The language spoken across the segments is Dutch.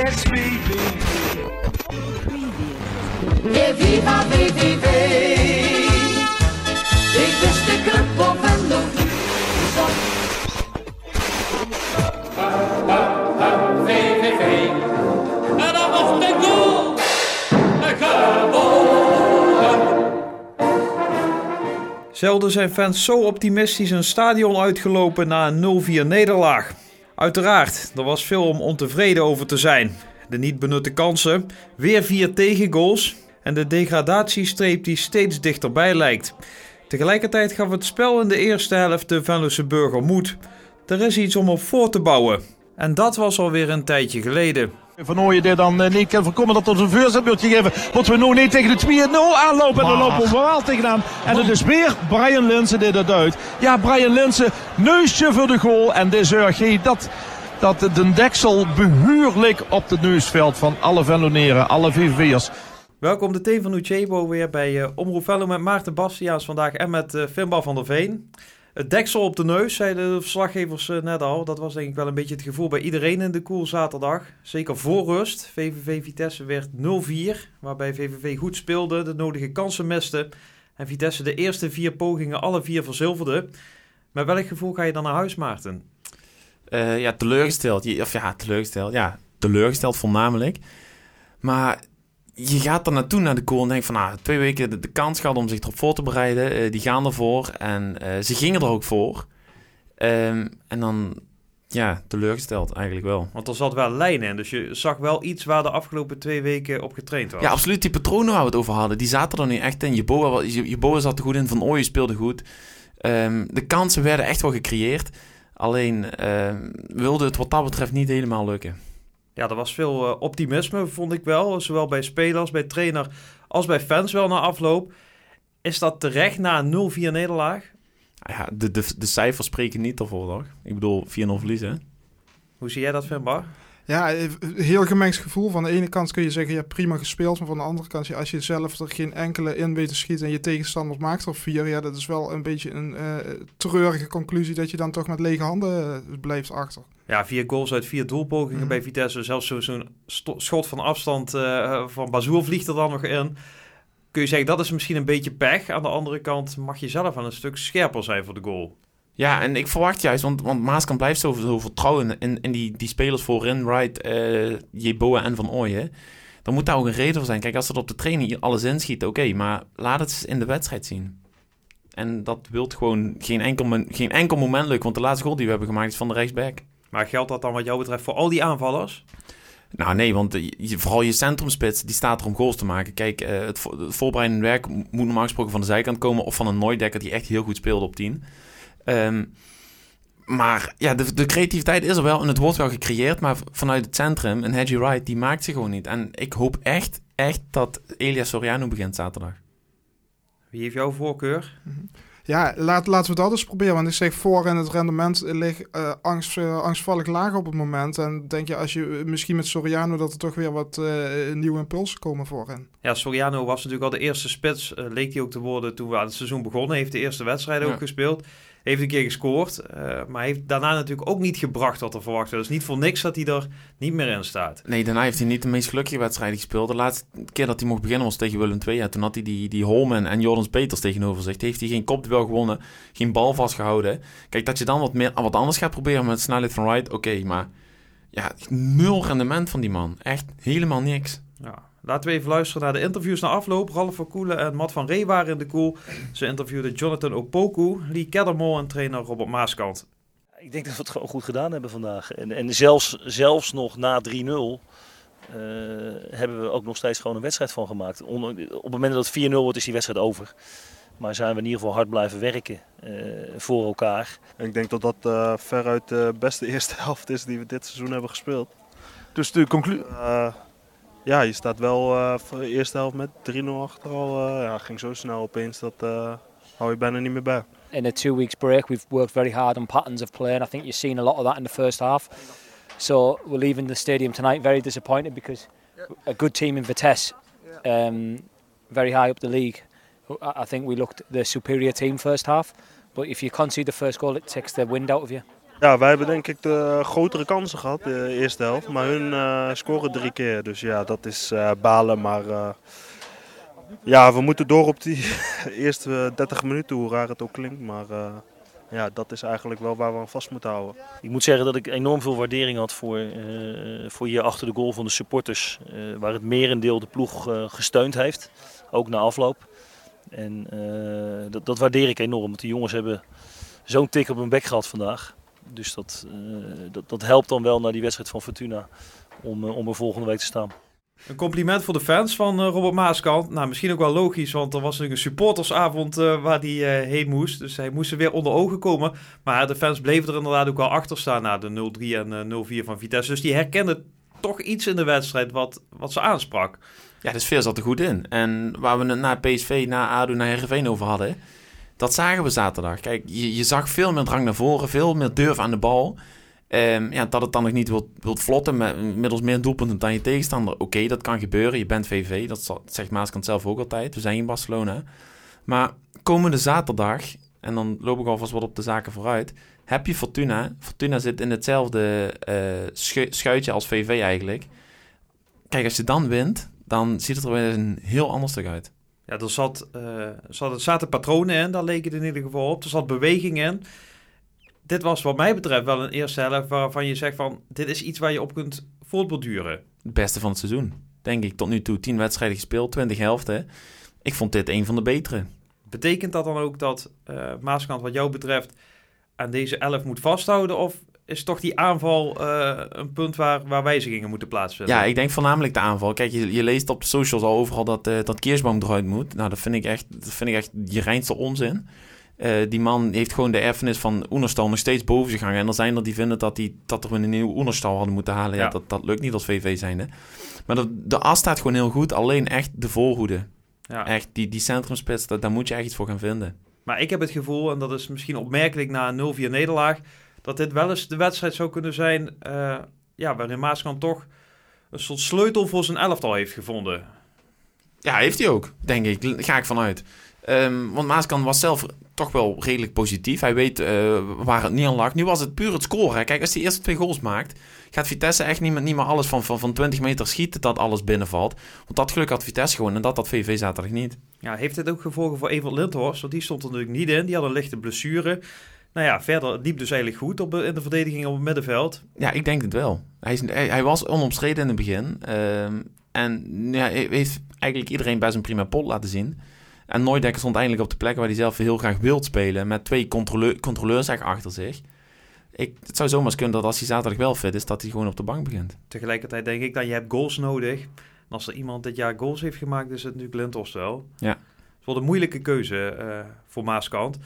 Yes, VVV. E viva VVV. Ik wist de club op en de VVV. En dan was de goal. Zelden zijn fans zo optimistisch een stadion uitgelopen na een 0-4 nederlaag. Uiteraard, er was veel om ontevreden over te zijn. De niet benutte kansen, weer vier tegengoals en de degradatiestreep die steeds dichterbij lijkt. Tegelijkertijd gaf het spel in de eerste helft de Venlose burger moed. Er is iets om op voor te bouwen. En dat was alweer een tijdje geleden. Van Ooyen die dan eh, niet kan voorkomen dat ons een voorzetbeeldje geven. Wat we nu niet tegen de 2-0 aanlopen. En dan lopen we wel tegenaan. En het is weer Brian Linsen die dat uit. Ja, Brian Linsen, neusje voor de goal. En de dat, dat de deksel behuurlijk op het neusveld van alle Velloneren, alle VVV'ers. Welkom de team van Uchebo weer bij uh, Omroep Venlo met Maarten Bastiaans vandaag en met uh, Finbar van der Veen. Het deksel op de neus, zeiden de verslaggevers uh, net al. Dat was denk ik wel een beetje het gevoel bij iedereen in de koel zaterdag. Zeker voor rust. VVV Vitesse werd 0-4, waarbij VVV goed speelde, de nodige kansen miste. En Vitesse de eerste vier pogingen alle vier verzilverde. Met welk gevoel ga je dan naar huis, Maarten? Uh, ja, teleurgesteld. Of ja, teleurgesteld. Ja, teleurgesteld voornamelijk. Maar je gaat er naartoe naar de goal en denkt van, nou, twee weken de, de kans gehad om zich erop voor te bereiden. Uh, die gaan ervoor en uh, ze gingen er ook voor. Um, en dan, ja, teleurgesteld eigenlijk wel. Want er zat wel lijn in, dus je zag wel iets waar de afgelopen twee weken op getraind was. Ja, absoluut. Die patronen waar we het over hadden, die zaten er nu echt in. Je boa, je, je boa zat er goed in, Van Ooyen speelde goed. Um, de kansen werden echt wel gecreëerd. Alleen uh, wilde het wat dat betreft niet helemaal lukken. Ja, er was veel uh, optimisme, vond ik wel. Zowel bij spelers, bij trainer als bij fans wel na afloop. Is dat terecht na een 0-4 nederlaag? Ja, de, de, de cijfers spreken niet ervoor, toch? Ik bedoel, 4-0 verliezen. Hoe zie jij dat, Finbar? Ja, heel gemengd gevoel. Van de ene kant kun je zeggen, ja, prima gespeeld. Maar van de andere kant, als je zelf er geen enkele in weet te schieten... en je tegenstander maakt er vier... ja, dat is wel een beetje een uh, treurige conclusie... dat je dan toch met lege handen uh, blijft achter. Ja, vier goals uit vier doelpogingen mm. bij Vitesse. Zelfs zo'n zo schot van afstand uh, van Bazoer vliegt er dan nog in. Kun je zeggen, dat is misschien een beetje pech. Aan de andere kant mag je zelf aan een stuk scherper zijn voor de goal. Ja, en ik verwacht juist, want, want Maaskamp blijft zo, zo vertrouwen in, in die, die spelers voorin, Wright, uh, Jeboa en Van Ooyen. Dan moet daar ook een reden voor zijn. Kijk, als ze op de training alles inschieten, oké, okay, maar laat het in de wedstrijd zien. En dat wilt gewoon geen enkel, geen enkel moment lukken, want de laatste goal die we hebben gemaakt is van de rechtsback. Maar geldt dat dan wat jou betreft voor al die aanvallers? Nou nee, want je, vooral je centrumspits, die staat er om goals te maken. Kijk, uh, het, het voorbereidende werk moet normaal gesproken van de zijkant komen... of van een Nooidekker die echt heel goed speelde op 10. Um, maar ja, de, de, creativiteit is er wel en het wordt wel gecreëerd. Maar vanuit het centrum, en Hedgie Wright, die maakt zich gewoon niet. En ik hoop echt, echt dat Elias Soriano begint zaterdag. Wie heeft jouw voorkeur? Mm -hmm. Ja, laat, laten we dat eens proberen. Want ik zeg, voor in het rendement ligt uh, angst, uh, angstvallig laag op het moment. En denk je, als je misschien met Soriano, dat er toch weer wat uh, nieuwe impulsen komen voorin. Ja, Soriano was natuurlijk al de eerste spits. leek hij ook te worden toen we aan het seizoen begonnen. Heeft de eerste wedstrijd ja. ook gespeeld. Heeft een keer gescoord. Uh, maar heeft daarna natuurlijk ook niet gebracht wat er verwacht werd. Dus niet voor niks dat hij er niet meer in staat. Nee, daarna heeft hij niet de meest gelukkige wedstrijd gespeeld. De laatste keer dat hij mocht beginnen was tegen Willem II. Ja, toen had hij die, die Holman en Jordans Peters tegenover zich. Heeft hij geen kopduel gewonnen, geen bal vastgehouden. Kijk, dat je dan wat, meer, wat anders gaat proberen met snelheid van Wright, oké. Okay, maar ja, nul rendement van die man. Echt helemaal niks. Ja, Laten we even luisteren naar de interviews na afloop. Ralf van Koelen en Matt van Ree waren in de koel. Ze interviewden Jonathan Opoku, Lee Keddermol en trainer Robert Maaskant. Ik denk dat we het gewoon goed gedaan hebben vandaag. En, en zelfs, zelfs nog na 3-0 uh, hebben we ook nog steeds gewoon een wedstrijd van gemaakt. op het moment dat het 4-0 wordt is die wedstrijd over. Maar zijn we in ieder geval hard blijven werken uh, voor elkaar. Ik denk dat dat uh, veruit de beste eerste helft is die we dit seizoen hebben gespeeld. Dus de conclusie... Ja, je staat wel uh, de eerste helft met 3-0 achter al. Uh, ja, ging zo snel opeens, dat uh, hou je bijna niet meer bij. In a two weeks break, we've worked very hard on patterns of play, and I think you've seen a lot of that in the first half. So we're leaving the stadium tonight very disappointed because a good team in Vitesse, um, very high up the league. I think we looked the superior team first half, but if you concede the first goal, it takes the wind out of you. Ja, wij hebben denk ik de grotere kansen gehad de eerste helft. Maar hun eh, scoren drie keer. Dus ja, dat is eh, balen. Maar eh, ja, we moeten door op die eerste 30 minuten, hoe raar het ook klinkt. Maar ja, dat is eigenlijk wel waar we aan vast moeten houden. Ik moet zeggen dat ik enorm veel waardering had voor, eh, voor hier achter de goal van de supporters. waar het merendeel de ploeg gesteund heeft. Ook na afloop. En dat, dat waardeer ik enorm. Want de jongens hebben zo'n tik op hun bek gehad vandaag. Dus dat, eh, dat, dat helpt dan wel naar die wedstrijd van Fortuna. Om, eh, om er volgende week te staan. Een compliment voor de fans van eh, Robert Maaskant. Nou, misschien ook wel logisch, want er was natuurlijk een supportersavond eh, waar hij eh, heen moest. Dus hij moest er weer onder ogen komen. Maar de fans bleven er inderdaad ook wel achter staan na de 0-3 en eh, 0-4 van Vitesse. Dus die herkenden toch iets in de wedstrijd wat, wat ze aansprak. Ja, de sfeer zat er goed in. En waar we het na PSV, na ADO, na Heerenveen over hadden... dat zagen we zaterdag. Kijk, je, zag veel meer drang naar voren, veel meer durf aan de bal. Ehm, ja, dat het dan nog niet wilt, wilt vlotten met middels meer doelpunten dan je tegenstander. Oké, dat kan gebeuren. Je bent VV, dat zegt Maaskant zelf ook altijd. We zijn in Barcelona. Maar komende zaterdag, en dan loop ik alvast wat op de zaken vooruit... heb je Fortuna. Fortuna zit in hetzelfde schu- schuitje als VV eigenlijk. Kijk, als je dan wint, dan ziet het er weer een heel ander stuk uit. Ja, er, zat, eh, er zat- er zaten patronen in, daar leek het in ieder geval op. Er zat beweging in. Dit was wat mij betreft wel een eerste helft waarvan je zegt van... dit is iets waar je op kunt voortborduren. Het beste van het seizoen. Denk ik tot nu toe. 10 wedstrijden gespeeld, 20 helften. Ik vond dit een van de betere. Betekent dat dan ook dat eh Maaskant wat jou betreft aan deze elf moet vasthouden? Of is toch die aanval eh, een punt waar, waar wijzigingen moeten plaatsvinden? Ja, ik denk voornamelijk de aanval. Kijk, je, je leest op socials al overal dat, eh dat Keersboom eruit moet. Nou, dat vind ik echt, dat vind ik echt je reinste onzin. Eh, die man heeft gewoon de erfenis van Oenerstal nog steeds boven zich hangen. En er zijn er die vinden dat, die, dat we een nieuwe Oenerstal hadden moeten halen. Ja. Ja. dat, dat lukt niet als VV zijnde. Maar de, de as staat gewoon heel goed. Alleen echt de voorhoede. Ja. Echt, die, die centrumspits, daar, daar moet je echt iets voor gaan vinden. Maar ik heb het gevoel, en dat is misschien opmerkelijk na een 0-4 nederlaag... dat dit wel eens de wedstrijd zou kunnen zijn... eh, ja, waarin Maaskant toch een soort sleutel voor zijn elftal heeft gevonden. Ja, heeft hij ook, denk ik. Daar ga ik vanuit. Ehm, want Maaskan was zelf toch wel redelijk positief. Hij weet eh, waar het niet aan lag. Nu was het puur het scoren. Kijk, als hij eerst twee goals maakt... gaat Vitesse echt niet meer, niet meer alles van, van, van 20 meter schieten... dat alles binnenvalt. Want dat geluk had Vitesse gewoon en dat had VV zaterdag niet. Ja, heeft dit ook gevolgen voor Evert Lindhorst? Want die stond er natuurlijk niet in. Die had een lichte blessure. Nou ja, verder liep dus eigenlijk goed op, in de verdediging op het middenveld. Ja, ik denk het wel. Hij, is, hij, hij was onomstreden in het begin. Ehm, en ja, heeft eigenlijk iedereen bij zijn prima pot laten zien. En Nooidekker stond eindelijk op de plek waar hij zelf heel graag wil spelen. Met twee controleur, controleurs achter zich. Ik, het zou zomaar kunnen dat als hij zaterdag wel fit is, dat hij gewoon op de bank begint. Tegelijkertijd denk ik dat je hebt goals nodig. En als er iemand dit jaar goals heeft gemaakt, is het natuurlijk Lindhorst wel. Ja. Het wordt een moeilijke keuze eh, voor Maaskant.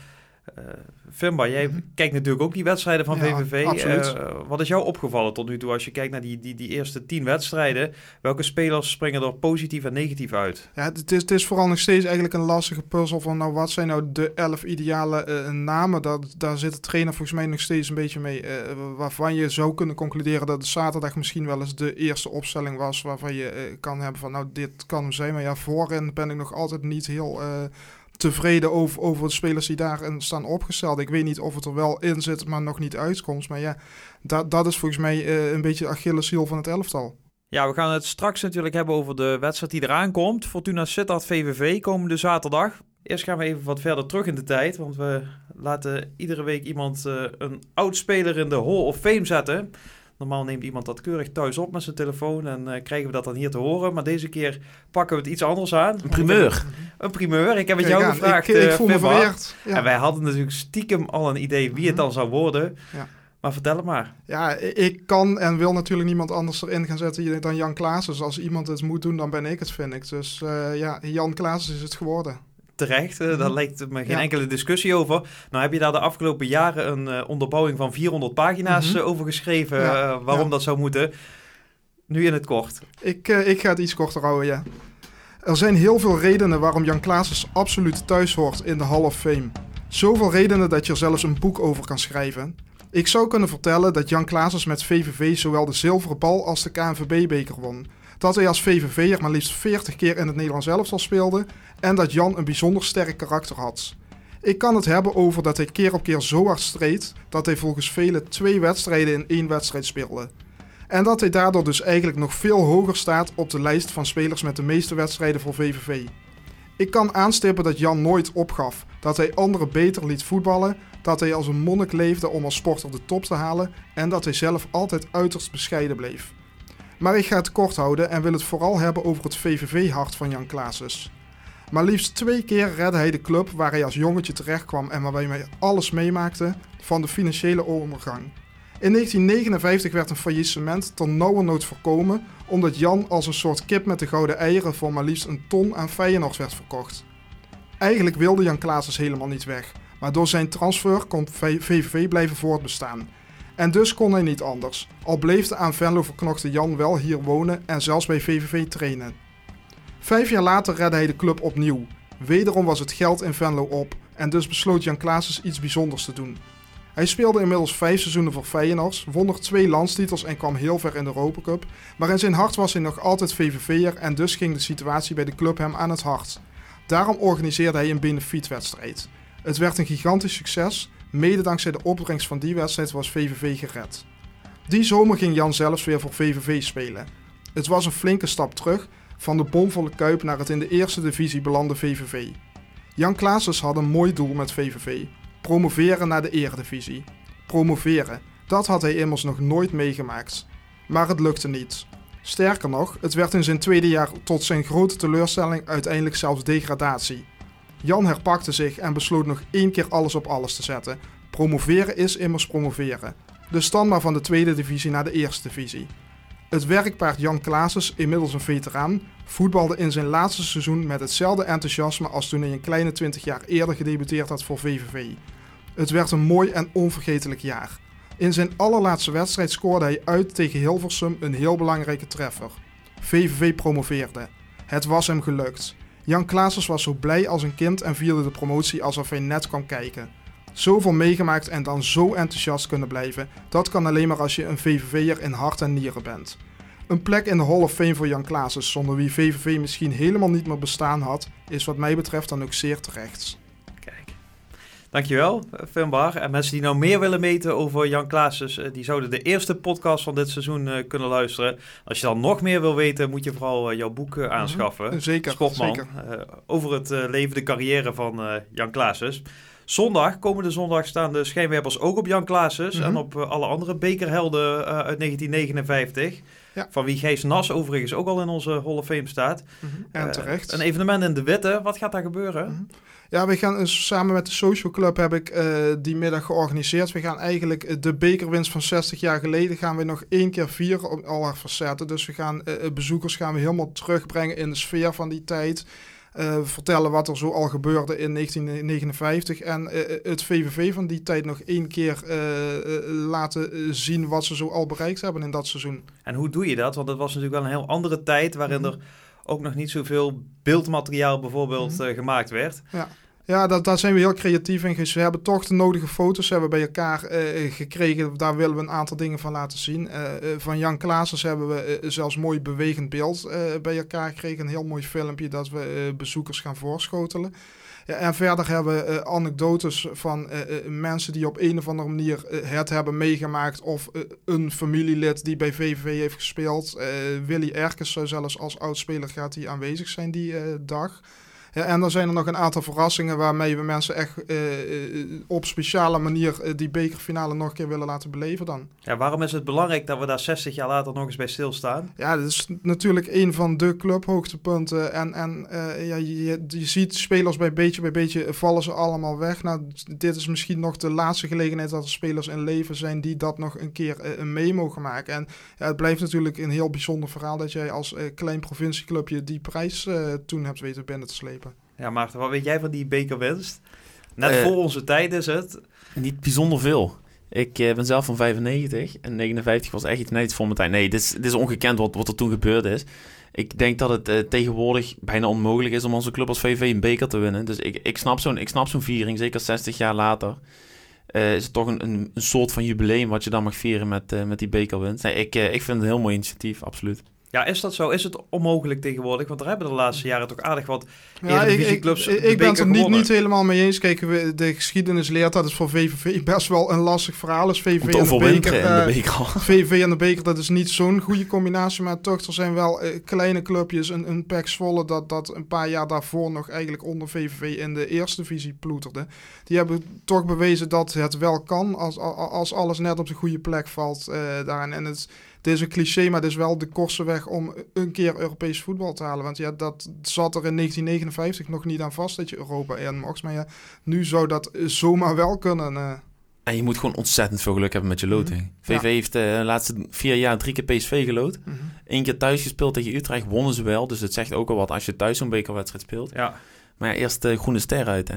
Fimba, jij Mhm. kijkt natuurlijk ook die wedstrijden van Ja, VVV. absoluut. Eh, wat is jou opgevallen tot nu toe als je kijkt naar die, die, die eerste tien wedstrijden? Welke spelers springen er positief en negatief uit? Ja, het is, het is vooral nog steeds eigenlijk een lastige puzzel van nou, wat zijn nou de elf ideale eh, namen. Dat, daar zit de trainer volgens mij nog steeds een beetje mee. waarvan je zou kunnen concluderen dat de zaterdag misschien wel eens de eerste opstelling was. Waarvan je kan hebben van nou, dit kan hem zijn. Maar ja, voorin ben ik nog altijd niet heel tevreden over, over de spelers die daarin staan opgesteld. Ik weet niet of het er wel in zit, maar nog niet uitkomt. Maar ja, dat, dat is volgens mij eh, een beetje de Achilleshiel van het elftal. Ja, we gaan het straks natuurlijk hebben over de wedstrijd die eraan komt. Fortuna Sittard VVV komende zaterdag. Eerst gaan we even wat verder terug in de tijd. Want we laten iedere week iemand eh, een oud speler in de Hall of Fame zetten. Normaal neemt iemand dat keurig thuis op met zijn telefoon en eh, krijgen we dat dan hier te horen. Maar deze keer pakken we het iets anders aan. Een primeur. Een primeur. Ik heb het Kijk jou aan, gevraagd, Ik, ik eh, voel me Fimba. vereerd. Ja. En wij hadden natuurlijk stiekem al een idee wie het dan zou worden. Ja. Maar vertel het maar. Ja, ik kan en wil natuurlijk niemand anders erin gaan zetten dan Jan Klaas. Dus als iemand het moet doen, dan ben ik het, vind ik. Dus eh, ja, Jan Klaas is het geworden. Terecht, eh, daar Mhm. lijkt me geen Ja. enkele discussie over. Nou heb je daar de afgelopen jaren een eh, onderbouwing van 400 pagina's Mhm. eh, over geschreven Ja, waarom dat zou moeten. Nu in het kort. Ik, ik ga het iets korter houden, ja. Er zijn heel veel redenen waarom Jan Klaas absoluut thuis hoort in de Hall of Fame. Zoveel redenen dat je er zelfs een boek over kan schrijven. Ik zou kunnen vertellen dat Jan Klaas met VVV zowel de zilveren bal als de KNVB-beker won. Dat hij als VVV'er maar liefst 40 keer in het Nederlands elftal speelde en dat Jan een bijzonder sterk karakter had. Ik kan het hebben over dat hij keer op keer zo hard streed dat hij volgens velen twee wedstrijden in één wedstrijd speelde. En dat hij daardoor dus eigenlijk nog veel hoger staat op de lijst van spelers met de meeste wedstrijden voor VVV. Ik kan aanstippen dat Jan nooit opgaf, dat hij anderen beter liet voetballen, dat hij als een monnik leefde om als sporter de top te halen en dat hij zelf altijd uiterst bescheiden bleef. Maar ik ga het kort houden en wil het vooral hebben over het VVV-hart van Jan Klaasus. Maar liefst twee keer redde hij de club waar hij als jongetje terecht kwam en waarbij hij alles meemaakte van de financiële overgang. In 1959 werd een faillissement tot nauwernood voorkomen omdat Jan als een soort kip met de gouden eieren voor maar liefst een ton aan Feyenoord werd verkocht. Eigenlijk wilde Jan Klaasus helemaal niet weg, maar door zijn transfer kon VVV blijven voortbestaan. En dus kon hij niet anders, al bleef de aan Venlo verknochte Jan wel hier wonen en zelfs bij VVV trainen. Vijf jaar later redde hij de club opnieuw. Wederom was het geld in Venlo op en dus besloot Jan Klaasus iets bijzonders te doen. Hij speelde inmiddels vijf seizoenen voor Feyenoord, won nog twee landstitels en kwam heel ver in de Europa Cup. Maar in zijn hart was hij nog altijd VVV'er en dus ging de situatie bij de club hem aan het hart. Daarom organiseerde hij een benefietwedstrijd. Het werd een gigantisch succes, mede dankzij de opbrengst van die wedstrijd was VVV gered. Die zomer ging Jan zelfs weer voor VVV spelen. Het was een flinke stap terug, van de bomvolle Kuip naar het in de eerste divisie belande VVV. Jan Klaases had een mooi doel met VVV. Promoveren naar de eredivisie. Promoveren, dat had hij immers nog nooit meegemaakt. Maar het lukte niet. Sterker nog, het werd in zijn tweede jaar tot zijn grote teleurstelling uiteindelijk zelfs degradatie. Jan herpakte zich en besloot nog één keer alles op alles te zetten. Promoveren is immers promoveren. Dus dan maar van de tweede divisie naar de eerste divisie. Het werkpaard Jan Klaases, inmiddels een veteraan, voetbalde in zijn laatste seizoen met hetzelfde enthousiasme als toen hij een kleine 20 jaar eerder gedebuteerd had voor VVV. Het werd een mooi en onvergetelijk jaar. In zijn allerlaatste wedstrijd scoorde hij uit tegen Hilversum een heel belangrijke treffer. VVV promoveerde. Het was hem gelukt. Jan Klaases was zo blij als een kind en vierde de promotie alsof hij net kwam kijken. Zoveel meegemaakt en dan zo enthousiast kunnen blijven, dat kan alleen maar als je een VVV'er in hart en nieren bent. Een plek in de Hall of Fame voor Jan Klaassen, zonder wie VVV misschien helemaal niet meer bestaan had, is wat mij betreft dan ook zeer terecht. Dankjewel, Finn Bar. En mensen die nou meer willen weten over Jan Klaassen, eh, die zouden de eerste podcast van dit seizoen uh, kunnen luisteren. Als je dan nog meer wil weten, moet je vooral uh, jouw boek uh, aanschaffen. Zeker, zeker. over het leven, de carrière van Jan Klaassen. Zondag, komende zondag, staan de schijnwerpers ook op Jan Klaassen Mhm. en op uh, alle andere bekerhelden uit 1959. Ja. Van wie Gijs Nas overigens ook al in onze Hall of Fame staat. Mhm. En terecht. een evenement in de Witte, wat gaat daar gebeuren? Ja, we gaan samen met de Social Club heb ik eh, die middag georganiseerd. We gaan eigenlijk eh, de bekerwinst van 60 jaar geleden gaan we nog één keer vieren op al haar facetten. Dus we gaan eh, bezoekers gaan we helemaal terugbrengen in de sfeer van die tijd. Uh, vertellen wat er zo al gebeurde in 1959 en het VVV van die tijd nog één keer laten zien wat ze zo al bereikt hebben in dat seizoen. En hoe doe je dat? Want het was natuurlijk wel een heel andere tijd waarin Mhm. er ook nog niet zoveel beeldmateriaal bijvoorbeeld Mhm. uh, gemaakt werd. Ja. Ja, dat, daar zijn we heel creatief in. We hebben toch de nodige foto's hebben bij elkaar uh, gekregen. Daar willen we een aantal dingen van laten zien. Uh, van Jan Klaasers hebben we uh, zelfs mooi bewegend beeld bij elkaar gekregen. Een heel mooi filmpje dat we bezoekers gaan voorschotelen. En verder hebben we uh, anekdotes van uh, uh, mensen die op een of andere manier het hebben meegemaakt. Of een familielid die bij VVV heeft gespeeld. Willy Erkens zelfs als oudspeler gaat hij aanwezig zijn die dag. Ja, en dan zijn er nog een aantal verrassingen waarmee we mensen echt op speciale manier die bekerfinale nog een keer willen laten beleven dan. Ja, waarom is het belangrijk dat we daar 60 jaar later nog eens bij stilstaan? Ja, dat is natuurlijk een van de clubhoogtepunten. En, en ja, je, je ziet spelers bij beetje bij beetje vallen ze allemaal weg. Nou, dit is misschien nog de laatste gelegenheid dat er spelers in leven zijn die dat nog een keer uh, mee mogen maken. En ja, het blijft natuurlijk een heel bijzonder verhaal dat jij als uh, klein provincieclubje die prijs toen hebt weten binnen te slepen. Ja, Maarten, wat weet jij van die bekerwinst? Net Eh, voor onze tijd is het. Niet bijzonder veel. Ik eh, ben zelf van 95 en 59 was echt iets net voor mijn tijd. Nee, dit is, dit is ongekend wat, wat er toen gebeurd is. Ik denk dat het eh, tegenwoordig bijna onmogelijk is om onze club als VV een beker te winnen. Dus ik, ik snap zo'n zo'n viering, zeker 60 jaar later. Is het toch een, een, een soort van jubileum wat je dan mag vieren met, met die bekerwinst. Nee, ik, ik vind het een heel mooi initiatief, absoluut. Ja, is dat zo? Is het onmogelijk tegenwoordig? Want er hebben de laatste jaren toch aardig wat Ja, ik, ik, ik, de ik ben het er niet, niet helemaal mee eens. Kijk, we- de geschiedenis leert dat is voor VVV best wel een lastig verhaal is. VVV Om te en de beker, in de eh, beker en de beker, dat is niet zo'n goede combinatie. Maar toch, er zijn wel eh, kleine clubjes. Een, een PEC Zwolle dat, dat een paar jaar daarvoor nog eigenlijk onder VVV in de eerste divisie ploeterde. Die hebben toch bewezen dat het wel kan als, als, als alles net op de goede plek valt eh daarin. En het, het is een cliché, maar het is wel de kortste weg om een keer Europees voetbal te halen. Want ja, dat zat er in 1959 nog niet aan vast dat je Europa in mocht. Maar ja, nu zou dat eh, zomaar wel kunnen. eh. En je moet gewoon ontzettend veel geluk hebben met je loting. Mhm. VV Ja. heeft eh, de laatste vier jaar drie keer PSV geloot. Mhm. Eén keer thuis gespeeld tegen Utrecht, wonnen ze wel. Dus het zegt ook al wat als je thuis zo'n bekerwedstrijd speelt. Ja. Maar ja, eerst de groene ster uit, hè.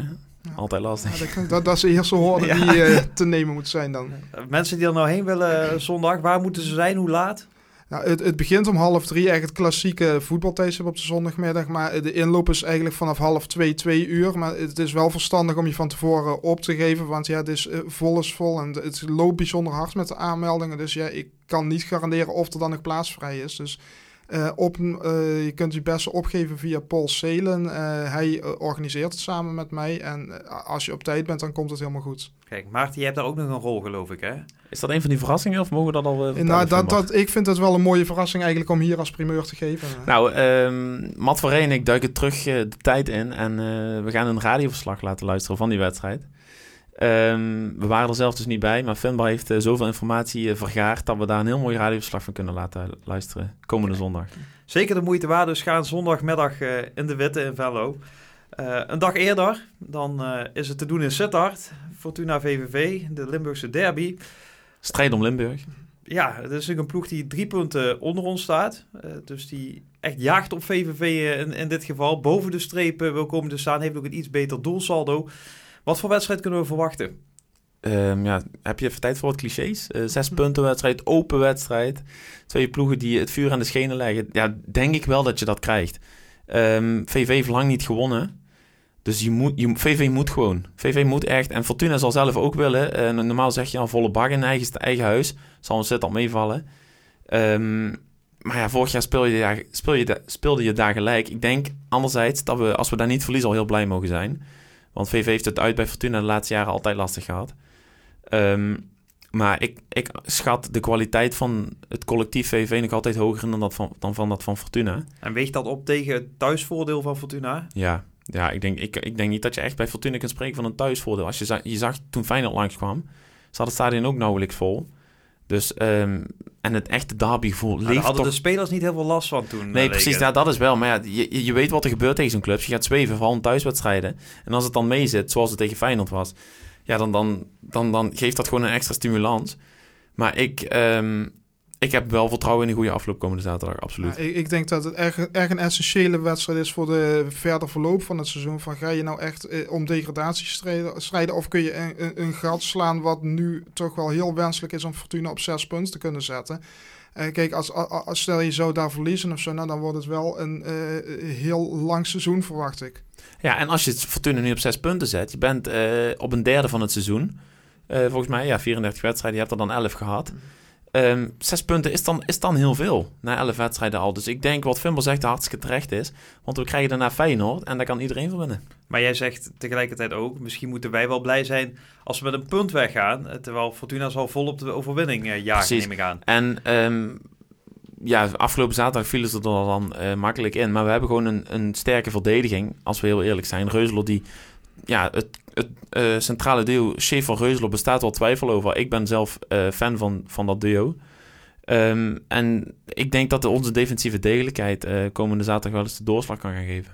Altijd lastig. dat, dat, dat is de eerste hoorde Ja. die eh, te nemen moet zijn dan. Mensen die er nou heen willen eh, zondag, waar moeten ze zijn? Hoe laat? Nou, het, het begint om half drie, echt het klassieke voetbaltijdstip op de zondagmiddag. Maar de inloop is eigenlijk vanaf half twee, twee uur. Maar het is wel verstandig om je van tevoren op te geven. Want ja, het is eh, vol is vol en het loopt bijzonder hard met de aanmeldingen. Dus ja, ik kan niet garanderen of er dan nog plaats vrij is. Dus eh, op, eh, je kunt je best opgeven via Paul Selen. Eh, hij organiseert het samen met mij. En als je op tijd bent, dan komt het helemaal goed. Kijk, Maarten, jij hebt daar ook nog een rol, geloof ik, hè? Is dat een van die verrassingen of mogen we dat al nou, dat, ik vind het wel een mooie verrassing eigenlijk om hier als primeur te geven. Nou, ehm Matt van Rijn en ik duiken terug de tijd in en eh, we gaan een radioverslag laten luisteren van die wedstrijd. Ehm, we waren er zelf dus niet bij, maar Finbar heeft eh, zoveel informatie eh, vergaard dat we daar een heel mooi radioverslag van kunnen laten luisteren komende zondag. Zeker de moeite waard, dus gaan zondagmiddag eh, in de Witte in Venlo. Een dag eerder, dan is het te doen in Sittard. Fortuna VVV, de Limburgse derby. Strijd om Limburg. Ja, het is natuurlijk een ploeg die drie punten onder ons staat. Dus die echt jaagt op VVV in, in dit geval. Boven de streep eh, wil komen te staan. Heeft ook een iets beter doelsaldo. Wat voor wedstrijd kunnen we verwachten? Ehm, ja, heb je even tijd voor wat clichés? Eh, zes punten wedstrijd, open wedstrijd. Twee ploegen die het vuur aan de schenen leggen. Ja, denk ik wel dat je dat krijgt. Ehm, VV heeft lang niet gewonnen. Dus je moet, je, VV moet gewoon. VV moet echt. En Fortuna zal zelf ook willen. Eh, normaal zeg je al volle bak in eigen, eigen huis. Zal een zit al meevallen. Ehm, maar ja, vorig jaar je, daar, speel je, speelde je daar gelijk. Ik denk anderzijds dat we, als we daar niet verliezen, al heel blij mogen zijn. Want VV heeft het uit bij Fortuna de laatste jaren altijd lastig gehad. Ehm, maar ik, ik schat de kwaliteit van het collectief VV nog altijd hoger dan, dat van, dan van dat van Fortuna. En weegt dat op tegen het thuisvoordeel van Fortuna? Ja, ja ik, denk, ik, ik denk niet dat je echt bij Fortuna kunt spreken van een thuisvoordeel. Als je, je zag toen Feyenoord langskwam, zat het stadion ook nauwelijks vol. Dus, ehm, en het echte derbygevoel Nou, daar leeft hadden toch... de spelers niet heel veel last van toen. Nee, eh, precies, ja, dat is wel. Maar ja, je, je weet wat er gebeurt tegen zo'n club. Je gaat zweven, vooral in thuiswedstrijden. En als het dan mee zit, zoals het tegen Feyenoord was... Ja, dan, dan, dan, dan geeft dat gewoon een extra stimulans. Maar ik, ehm, ik heb wel vertrouwen in een goede afloop komende zaterdag, absoluut. Ja, ik, ik denk dat het erg, erg een essentiële wedstrijd is voor de verder verloop van het seizoen. Van ga je nou echt eh, om degradatie strijden, strijden of kun je een, een, een gat slaan wat nu toch wel heel wenselijk is om Fortuna op zes punten te kunnen zetten. Eh, kijk, als, als stel je zou daar verliezen of zo, nou, dan wordt het wel een eh, heel lang seizoen, verwacht ik. Ja, en als je het Fortuna nu op zes punten zet, je bent eh, op een derde van het seizoen. Volgens mij, ja, 34 wedstrijden, je hebt er dan 11 gehad. Ehm, zes punten is dan, is dan heel veel, na 11 wedstrijden al. Dus ik denk wat Fimber zegt hartstikke terecht is. Want we krijgen daarna Feyenoord en daar kan iedereen voor winnen. Maar jij zegt tegelijkertijd ook, misschien moeten wij wel blij zijn als we met een punt weggaan. eh, Terwijl Fortuna zal vol op de overwinning eh, jagen, Precies. neem ik aan. En ehm, ja, afgelopen zaterdag vielen ze er dan eh, makkelijk in. Maar we hebben gewoon een, een sterke verdediging, als we heel eerlijk zijn. Reuzelo die, ja, het, het eh, centrale duo Schaefer-Reuzelo bestaat wel twijfel over. Ik ben zelf eh, fan van, van dat duo. Ehm, en ik denk dat onze defensieve degelijkheid eh, komende zaterdag wel eens de doorslag kan gaan geven.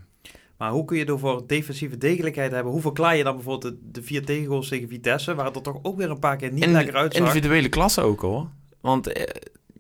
Maar hoe kun je door voor defensieve degelijkheid hebben? Hoe verklaar je dan bijvoorbeeld de, de vier tegengoals tegen Vitesse, waar het er toch ook weer een paar keer niet In- lekker uitzag? Individuele klasse ook hoor. Want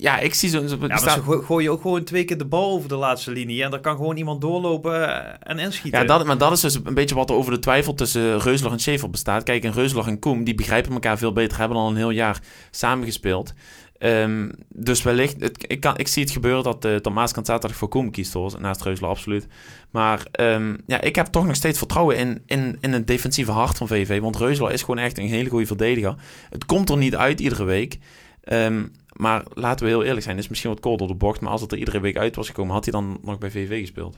ja, ik zie zo'n... Zo, Ja, maar ze go- gooi je ook gewoon twee keer de bal over de laatste linie en dan kan gewoon iemand doorlopen eh, en inschieten. Ja, dat, maar dat is dus een beetje wat er over de twijfel tussen Reusler en Schaefer bestaat. Kijk, en Reusler en Koem, die begrijpen elkaar veel beter, hebben al een heel jaar samengespeeld. Ehm, dus wellicht, het, ik, kan, ik zie het gebeuren dat, uh, dat Maaskant zaterdag voor Koem kiest, hoor, naast Reusler, absoluut. Maar ehm, ja, ik heb toch nog steeds vertrouwen in, in, in het defensieve hart van VV, want Reusler is gewoon echt een hele goede verdediger. Het komt er niet uit iedere week. Ehm, Maar laten we heel eerlijk zijn, het is misschien wat kort door de bocht. Maar als het er iedere week uit was gekomen, had hij dan nog bij VV gespeeld.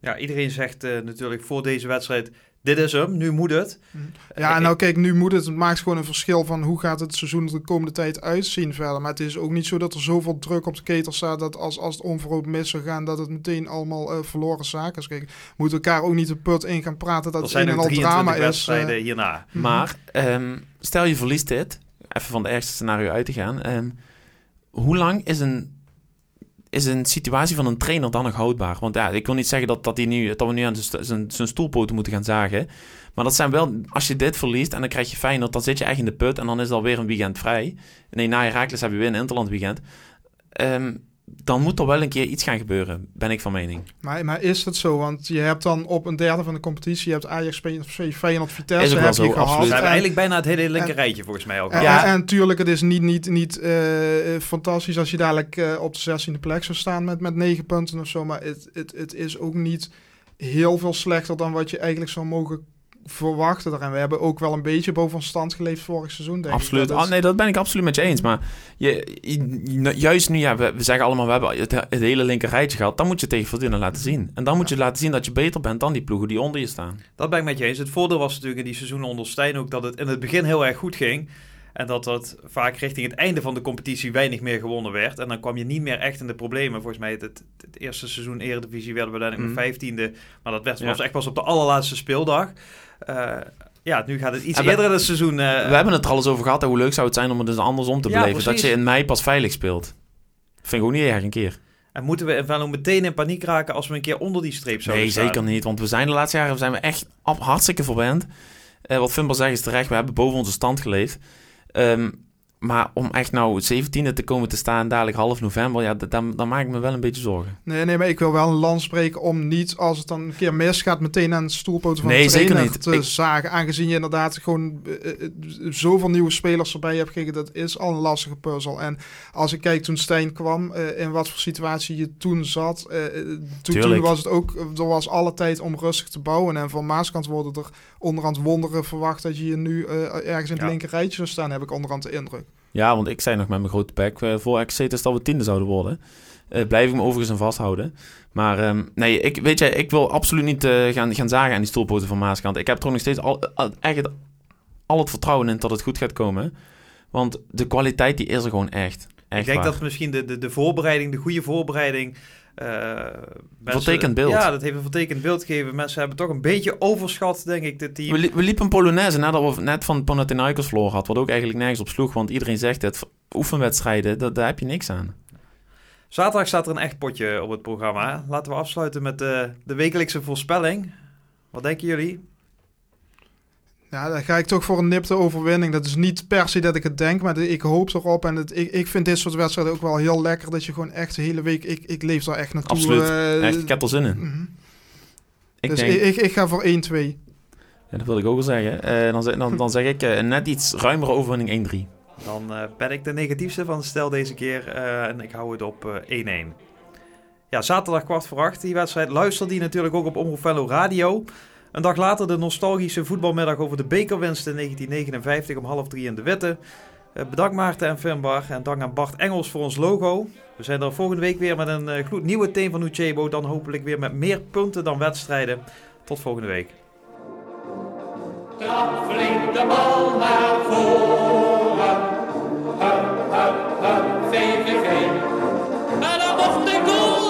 Ja, iedereen zegt eh, natuurlijk voor deze wedstrijd, dit is hem, nu moet het. Ja, Eh, en nou kijk, nu moet het. Het maakt gewoon een verschil van hoe gaat het seizoen er de komende tijd uitzien verder. Maar het is ook niet zo dat er zoveel druk op de ketel staat dat als, als het onverhoopt mis zou gaan, dat het meteen allemaal eh, verloren zaken is. Kijk, we moeten elkaar ook niet de put in gaan praten dat er het zijn een en al 23 drama is. eh. wedstrijden hierna. Mhm. Maar ehm, stel je verliest dit, even van de ergste scenario uit te gaan. ehm, hoe lang is een, is een situatie van een trainer dan nog houdbaar? Want ja, ik wil niet zeggen dat, dat, die nu, dat we nu aan zijn, zijn, stoelpoten moeten gaan zagen. Maar dat zijn wel, als je dit verliest en dan krijg je Feyenoord, dan zit je echt in de put en dan is er alweer een weekend vrij. Nee, na Herakles heb je weer een Interland weekend. Ehm, dan moet er wel een keer iets gaan gebeuren, ben ik van mening. Maar, maar is het zo? Want je hebt dan op een derde van de competitie, je hebt Ajax, PSV, Feyenoord, Is Vitesse, ook wel heb zo, je absoluut. We hebben En- eigenlijk bijna het hele linker en- rijtje volgens mij ook. En, Ja. en, en tuurlijk, het is niet, niet, niet eh, eh, fantastisch als je dadelijk eh, op de 16e plek zou staan met, met 9 punten of zo. Maar het, het, het is ook niet heel veel slechter dan wat je eigenlijk zou mogen verwachten. En we hebben ook wel een beetje boven ons stand geleefd vorig seizoen, denk absoluut. ik. Dat is- Oh, nee, dat ben ik absoluut met je eens. Maar je, je- juist nu, ja, we, we zeggen allemaal, we hebben het, het hele linker rijtje gehad. Dan moet je tegen Fortuna laten zien. En dan moet je laten zien dat je beter bent dan die ploegen die onder je staan. Dat ben ik met je eens. Het voordeel was natuurlijk in die seizoenen onder Stijn ook dat het in het begin heel erg goed ging. En dat dat vaak richting het einde van de competitie weinig meer gewonnen werd. En dan kwam je niet meer echt in de problemen. Volgens mij het, het, het eerste seizoen Eredivisie werden we uiteindelijk Mhm. nog vijftiende. Maar dat werd, Ja. was echt pas op de allerlaatste speeldag. Eh, ja, nu gaat het iets we- eerder in het seizoen. eh, we hebben het er al eens over gehad. Hoe leuk zou het zijn om het dus andersom te Ja, beleven. Dat je in mei pas veilig speelt. Vind ik ook niet erg een keer. En moeten we Venlo meteen in paniek raken als we een keer onder die streep zouden Nee, staan? zeker niet. Want we zijn de laatste jaren zijn we echt hartstikke verwend. Eh, wat Fimber zegt is terecht. We hebben boven onze stand geleefd. Ehm, maar om echt nou 17e te komen te staan, dadelijk half november, ja, dan, dan maak ik me wel een beetje zorgen. Nee, nee, maar ik wil wel een land spreken om niet, als het dan een keer misgaat, meteen aan de stoelpoten van Nee, de zeker trainer niet. te Ik- zagen. Aangezien je inderdaad gewoon eh, zoveel nieuwe spelers erbij hebt gekregen, dat is al een lastige puzzel. En als ik kijk toen Stijn kwam, eh, in wat voor situatie je toen zat, toen, toen was het ook, er was alle tijd om rustig te bouwen. En van Maaskant worden er onderhand wonderen verwacht dat je hier nu ergens in het Ja. linker rijtje zou staan, heb ik onderhand de indruk. Ja, want ik zei nog met mijn grote bek eh, voor XC dat we tiende zouden worden. Eh blijf ik me overigens aan vasthouden. Maar ehm, nee, ik, weet je, ik wil absoluut niet eh, gaan, gaan zagen aan die stoelpoten van Maaskant. Ik heb er ook nog steeds al, al- echt al het vertrouwen in dat het goed gaat komen. Want de kwaliteit die is er gewoon echt. echt Ik denk waar. dat misschien de, de, de voorbereiding, de goede voorbereiding... eh, Vertekend beeld. Ja, dat heeft een vertekend beeld gegeven. Mensen hebben toch een beetje overschat, denk ik, dit team. We, li- we liepen een Polonaise nadat we net van Panathinaikos verloren had. Wat ook eigenlijk nergens op sloeg. Want iedereen zegt het. Oefenwedstrijden, dat, daar heb je niks aan. Zaterdag staat er een echt potje op het programma. Laten we afsluiten met de, de wekelijkse voorspelling. Wat denken jullie? Ja, dan ga ik toch voor een nipte overwinning. Dat is niet per se dat ik het denk, maar de- ik hoop erop. En het, ik, ik vind dit soort wedstrijden ook wel heel lekker. Dat je gewoon echt de hele week... Ik, ik leef daar echt naartoe. Absoluut. eh, Echt, ik heb er zin in. mhm. Ik dus denk, ik, ik, ik ga voor 1-2. ja, dat wil ik ook wel zeggen. Eh, dan, zeg- dan, dan zeg ik eh, een net iets ruimere overwinning 1-3. Dan eh, ben ik de negatiefste van de stel deze keer. eh, en ik hou het op eh, 1-1. Ja, zaterdag kwart voor acht die wedstrijd. Luister die natuurlijk ook op Omroep Venlo Radio. Een dag later de nostalgische voetbalmiddag over de bekerwinst in 1959 om half drie in de Witte. Eh, bedankt Maarten en Finbar en dank aan Bart Engels voor ons logo. We zijn er volgende week weer met een eh, gloednieuwe team van Uchebo. Dan hopelijk weer met meer punten dan wedstrijden. Tot volgende week. Trap flink de bal naar voren. Hup, hup, hup, VVV. En dan mocht de goal.